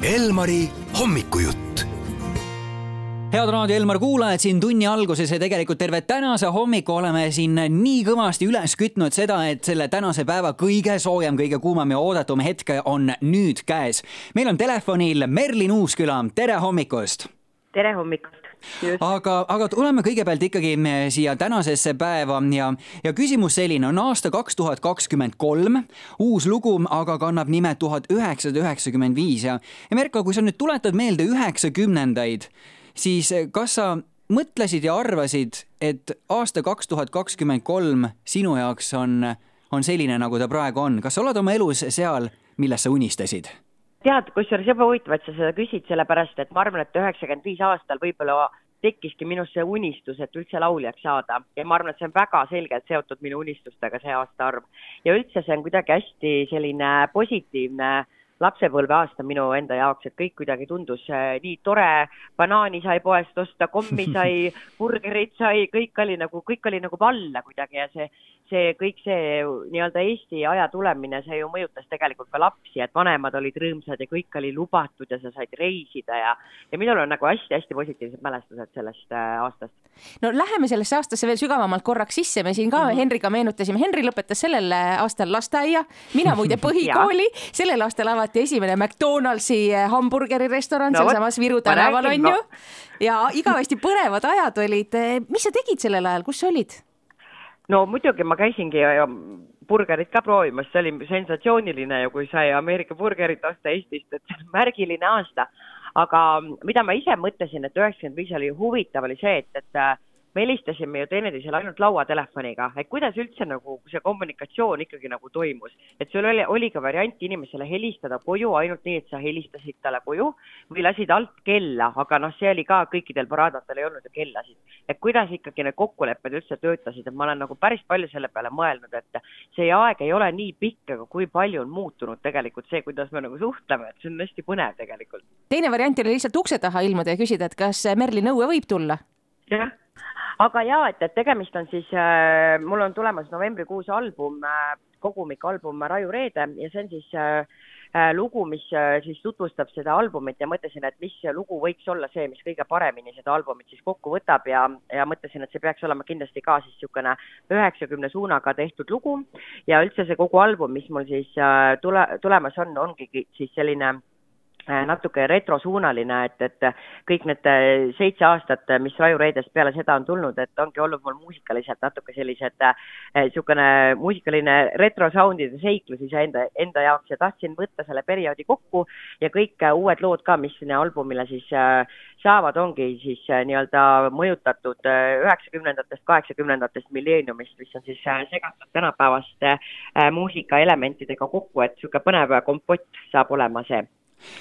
Elmari hommikujutt head Raadio Elmar kuulajad, siin tunni alguses ja tegelikult terve tänase hommiku oleme siin nii kõvasti üles kütnud seda, et selle tänase päeva kõige soojem, kõige kuumam ja oodatum hetk on nüüd käes. meil on telefonil Merlin Uusküla, tere hommikust! Tere hommikust! Aga, aga tuleme kõigepealt ikkagi siia tänasesse päeva ja, ja küsimus selline on aasta kaks tuhat kakskümmend kolm, uus lugu aga kannab nime tuhat üheksasada üheksakümmend viis ja, ja Merko, kui sa nüüd tuletad meelde üheksakümnendaid, siis kas sa mõtlesid ja arvasid, et aasta kaks tuhat kakskümmend kolm sinu jaoks on, on selline, nagu ta praegu on, kas sa oled oma elus seal, millest sa unistasid? Tead, kusjuures jube huvitav, et sa seda küsid, sellepärast et ma arvan, et üheksakümmend viis aastal võib-olla tekkiski minus see unistus, et üldse lauljaks saada ja ma arvan, et see on väga selgelt seotud minu unistustega, see aastaarv. ja üldse see on kuidagi hästi selline positiivne lapsepõlveaasta minu enda jaoks, et kõik kuidagi tundus äh, nii tore, banaani sai poest osta, kommi sai, burgerit sai, kõik oli nagu, kõik oli nagu valla kuidagi ja see see kõik see nii-öelda Eesti aja tulemine, see ju mõjutas tegelikult ka lapsi, et vanemad olid rõõmsad ja kõik oli lubatud ja sa said reisida ja, ja minul on nagu hästi-hästi positiivsed mälestused sellest äh, aastast. no läheme sellesse aastasse veel sügavamalt korraks sisse, me siin ka mm -hmm. Henriga meenutasime, Henri lõpetas sellel aastal lasteaia, mina muide põhikooli sellel aastal avati esimene McDonaldsi äh, hamburgerirestoran no, sealsamas Viru tänaval on ju. ja igavesti põnevad ajad olid, mis sa tegid sellel ajal, kus sa olid? No muidugi ma käisingi burgerit ka proovimas, see oli sensatsiooniline ju, kui sai Ameerika burgerit osta Eestist, et see on märgiline aasta. aga mida ma ise mõtlesin, et üheksakümmend viis oli huvitav, oli see, et, et me helistasime ju teineteisele ainult lauatelefoniga, et kuidas üldse nagu see kommunikatsioon ikkagi nagu toimus. et sul oli, oli ka variant inimesele helistada koju ainult nii, et sa helistasid talle koju või lasid alt kella, aga noh, see oli ka kõikidel paraadmatel ei olnud ju kellasid. et kuidas ikkagi need kokkulepped üldse töötasid, et ma olen nagu päris palju selle peale mõelnud, et see aeg ei ole nii pikk, aga kui palju on muutunud tegelikult see, kuidas me nagu suhtleme, et see on hästi põnev tegelikult. teine variant oli lihtsalt ukse taha ilmuda ja küsida, et kas Merli nõue võib tulla? Jah. Aga jaa, et, et tegemist on siis äh,, mul on tulemas novembrikuus album äh,, kogumikalbum Raju Reede ja see on siis äh, äh, lugu, mis äh, siis tutvustab seda albumit ja mõtlesin, et mis lugu võiks olla see, mis kõige paremini seda albumit siis kokku võtab ja, ja mõtlesin, et see peaks olema kindlasti ka siis niisugune üheksakümne suunaga tehtud lugu. Ja üldse see kogu album, mis mul siis äh, tule, tulemas on, ongi siis selline natuke retrosuunaline, et, et kõik need äh, seitse aastat, äh, mis Raju Reedest peale seda on tulnud, et ongi olnud mul muusikaliselt natuke sellised niisugune äh, muusikaline retrosoundide seiklus iseenda, enda jaoks ja tahtsin võtta selle perioodi kokku ja kõik uued lood ka, mis sinna albumile siis äh, saavad, ongi siis äh, nii-öelda mõjutatud üheksakümnendatest, kaheksakümnendatest milleeniumist, mis on siis segatud tänapäevaste muusikaelementidega kokku, et niisugune põnev kompott saab olema see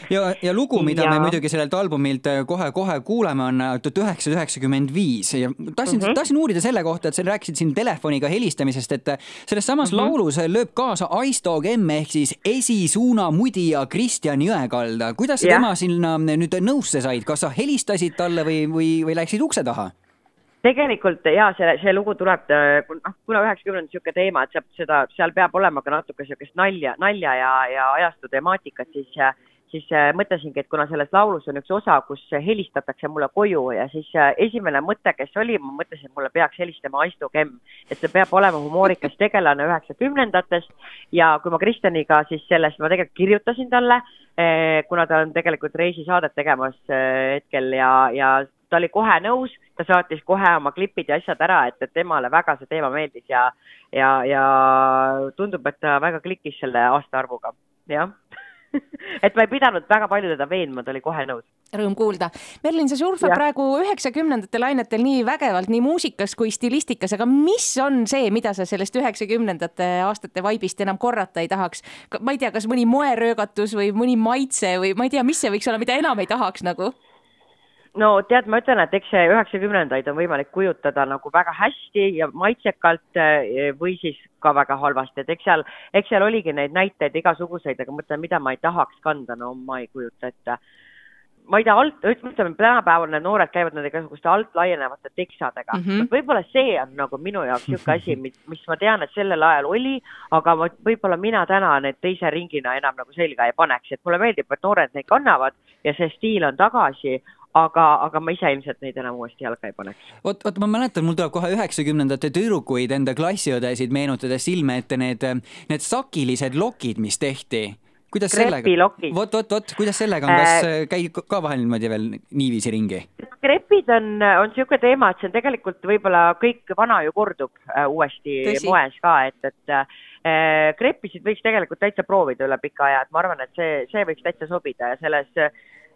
ja, ja lugu, mida ja... me muidugi sellelt albumilt kohe-kohe äh, kuuleme, on äh, tuhat üheksasada üheksakümmend viis ja tahtsin mm, -hmm. tahtsin uurida selle kohta, et sa rääkisid siin telefoniga helistamisest, et äh, selles samas mm -hmm. laulus lööb kaasa Aisto Kemm ehk siis esisuuna mudija Kristjan Jõekalda. kuidas sa ja. tema sinna nüüd nõusse said, kas sa helistasid talle või, või, või läksid ukse taha? tegelikult jaa, see, see lugu tuleb, noh, kuna üheksakümnendad niisugune teema, et see, seda, seal peab olema ka natuke niisugust nalja, nalja ja, ja ajastu temaatikat, siis siis äh, mõtlesingi, et kuna selles laulus on üks osa, kus helistatakse mulle koju ja siis äh, esimene mõte, kes oli, ma mõtlesin, et mulle peaks helistama Aisto Kemm, et see peab olema humoorikas tegelane üheksakümnendatest ja kui ma Kristjaniga siis sellest, ma tegelikult kirjutasin talle, äh, kuna ta on tegelikult reisisaadet tegemas hetkel ja, ja ta oli kohe nõus, ta saatis kohe oma klipid ja asjad ära, et, et temale väga see teema meeldis ja, ja, ja tundub, et ta väga klikkis selle aastaarvuga, jah et ma ei pidanud väga palju teda veenma, ta oli kohe nõus. Rõõm kuulda. Merlin, sa surfad ja. praegu üheksakümnendate lainetel nii vägevalt nii muusikas kui stilistikas, aga mis on see, mida sa sellest üheksakümnendate aastate vaibist enam korrata ei tahaks? ma ei tea, kas mõni moeröögatus või mõni maitse või ma ei tea, mis see võiks olla, mida enam ei tahaks nagu? No tead, ma ütlen, et eks see üheksakümnendaid on võimalik kujutada nagu väga hästi ja maitsekalt eh, või siis ka väga halvasti, et eks seal, eks seal oligi neid näiteid igasuguseid, aga mõtlen, mida ma ei tahaks kanda, no ma ei kujuta ette. Ma ei tea, alt, ütleme tänapäeval need noored käivad nende igasuguste alt laienevate teksadega mm -hmm. võib-olla see on nagu minu jaoks niisugune asi, mis ma tean, et sellel ajal oli, aga ma, võib-olla mina täna need teise ringina enam nagu selga ei paneks, et mulle meeldib, et noored neid kannavad ja see stiil on tagasi, aga, aga ma ise ilmselt neid enam uuesti jalga ei paneks. vot, vot ma mäletan, mul tuleb kohe üheksakümnendate tüdrukuid, enda klassiõdesid meenutades silme ette need, need sakilised lokid, mis tehti kuidas sellega, vot, vot, vot, kuidas sellega on, kas äh, käib ka vahel niimoodi veel niiviisi ringi? krepid on, on niisugune teema, et see on tegelikult võib-olla kõik vana ju kordub äh, uuesti Tõsi. moes ka, et, et äh, kreppisid võiks tegelikult täitsa proovida üle pika aja, et ma arvan, et see, see võiks täitsa sobida ja selles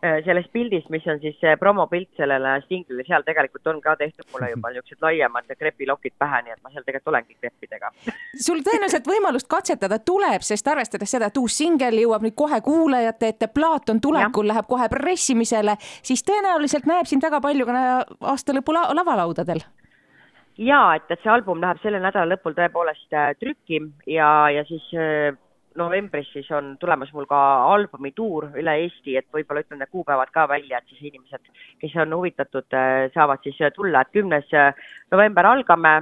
äh, sellest pildist, mis on siis see promopilt sellele singlile, seal tegelikult on ka tehtud mulle juba niisugused laiemad krepilokid pähe, nii et ma seal tegelikult olengi kreppidega. sul tõenäoliselt võimalust katsetada tuleb, sest arvestades seda, et uus singel jõuab nüüd kohe kuulajate ette, plaat on tulekul, läheb kohe pressimisele, siis tõenäoliselt näeb sind väga palju ka aasta lõpu la lavalaudadel ja et, et see album läheb selle nädala lõpul tõepoolest äh, trükki ja, ja siis äh, novembris siis on tulemas mul ka albumituur üle Eesti, et võib-olla ütlen need kuupäevad ka välja, et siis inimesed, kes on huvitatud, äh, saavad siis äh, tulla, et kümnes äh, november algame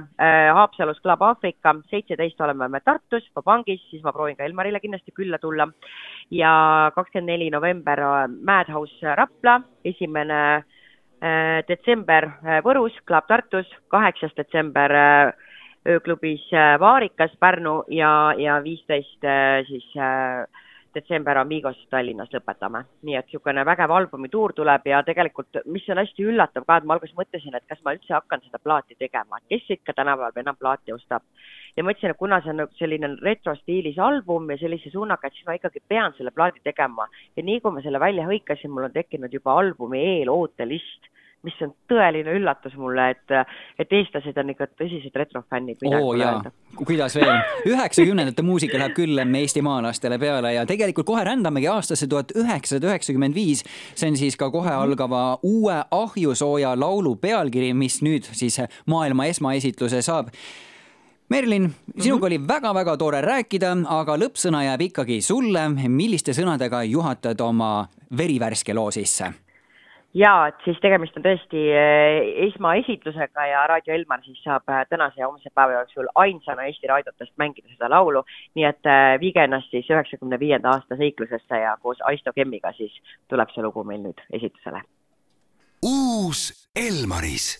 Haapsalus Club Aafrika, seitseteist oleme me Tartus, Vabangis, siis ma proovin ka Elmarile kindlasti külla tulla. Ja kakskümmend neli november Madhouse Rapla, esimene detsember Võrus, Club Tartus, kaheksas detsember ööklubis äh, Vaarikas Pärnu ja, ja viisteist äh, siis äh, detsember Amigos Tallinnas lõpetame. nii et niisugune vägev albumituur tuleb ja tegelikult, mis on hästi üllatav ka, et ma alguses mõtlesin, et kas ma üldse hakkan seda plaati tegema, et kes ikka tänapäeval enam plaati ostab. ja mõtlesin, et kuna see on selline retrostiilis album ja sellise suunaga, et siis ma ikkagi pean selle plaadi tegema. ja nii kui ma selle välja hõikasin, mul on tekkinud juba albumi eelootelist mis on tõeline üllatus mulle, et, et eestlased on ikka tõsised retrofännid. oo jaa, kuidas veel, üheksakümnendate muusika läheb küll eestimaalastele peale ja tegelikult kohe rändamegi aastasse tuhat üheksasada üheksakümmend viis. see on siis ka kohe algava uue ahjusooja laulu pealkiri, mis nüüd siis maailma esmaesitluse saab Merlin, sinuga mm -hmm. oli väga-väga tore rääkida, aga lõppsõna jääb ikkagi sulle. milliste sõnadega juhatad oma verivärske loo sisse? Ja et siis tegemist on tõesti eh, esmaesitlusega ja Raadio Elmar siis saab eh, tänase ja homse päeva jooksul ainsana Eesti raadiotest mängida seda laulu. nii et eh, viige ennast siis üheksakümne viienda aasta seiklusesse ja koos Aisto Kemmiga siis tuleb see lugu meil nüüd esitusele. uus Elmaris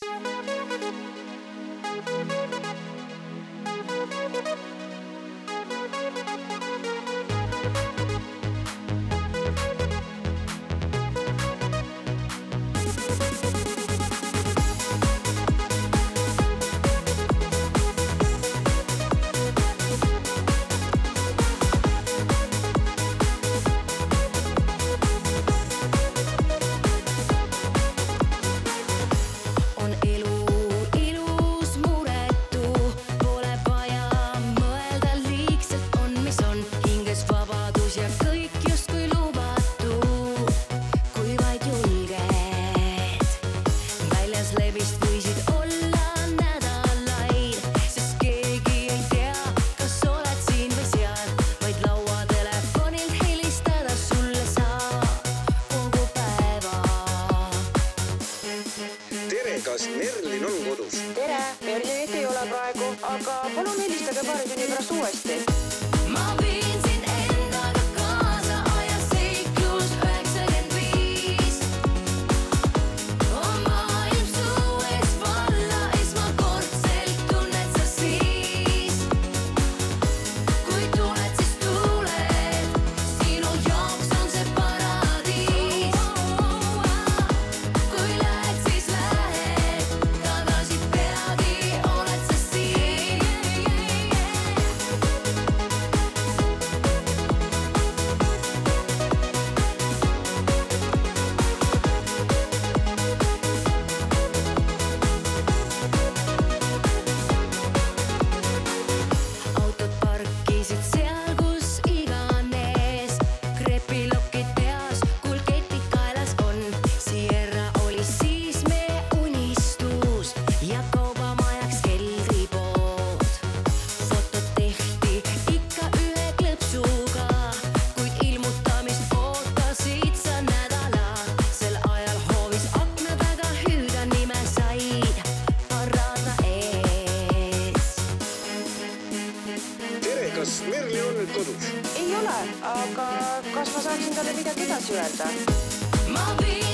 praegu, aga palun helistage paari tunni pärast uuesti. Ma saaksin talle midagi edasi öelda. ma viin